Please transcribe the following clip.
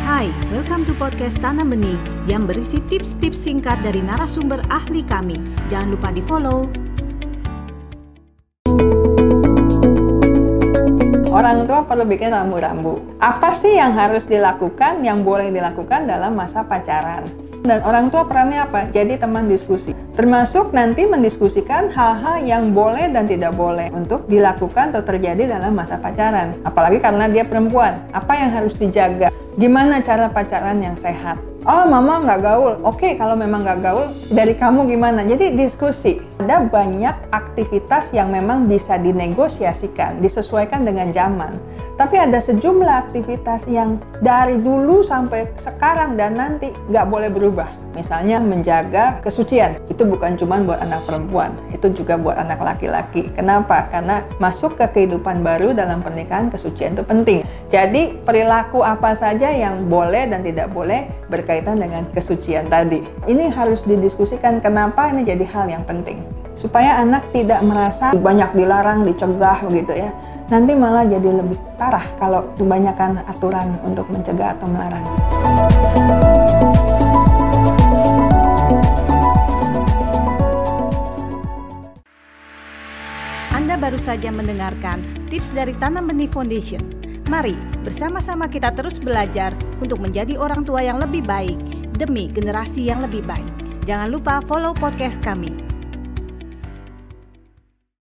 Hai, welcome to podcast Tanam Benih yang berisi tips-tips singkat dari narasumber ahli kami. Jangan lupa di follow. Orang tua perlu bikin rambu-rambu. Apa sih yang harus dilakukan, yang boleh dilakukan dalam masa pacaran? Dan orang tua perannya apa? Jadi teman diskusi. Termasuk nanti mendiskusikan hal-hal yang boleh dan tidak boleh untuk dilakukan atau terjadi dalam masa pacaran. Apalagi karena dia perempuan. Apa yang harus dijaga? Gimana cara pacaran yang sehat? Oh, mama nggak gaul. Oke, kalau memang nggak gaul, dari kamu gimana? Jadi diskusi. Ada banyak aktivitas yang memang bisa dinegosiasikan, disesuaikan dengan zaman. Tapi ada sejumlah aktivitas yang dari dulu sampai sekarang dan nanti nggak boleh berubah. Misalnya menjaga kesucian. Itu bukan cuma buat anak perempuan, itu juga buat anak laki-laki. Kenapa? Karena masuk ke kehidupan baru dalam pernikahan kesucian itu penting. Jadi perilaku apa saja yang boleh dan tidak boleh berkaitan dengan kesucian tadi. Ini harus didiskusikan kenapa ini jadi hal yang penting. Supaya anak tidak merasa banyak dilarang, dicegah begitu ya. Nanti malah jadi lebih parah kalau kebanyakan aturan untuk mencegah atau melarang. Anda baru saja mendengarkan tips dari Tanam Benih Foundation. Mari bersama-sama kita terus belajar untuk menjadi orang tua yang lebih baik demi generasi yang lebih baik. Jangan lupa follow podcast kami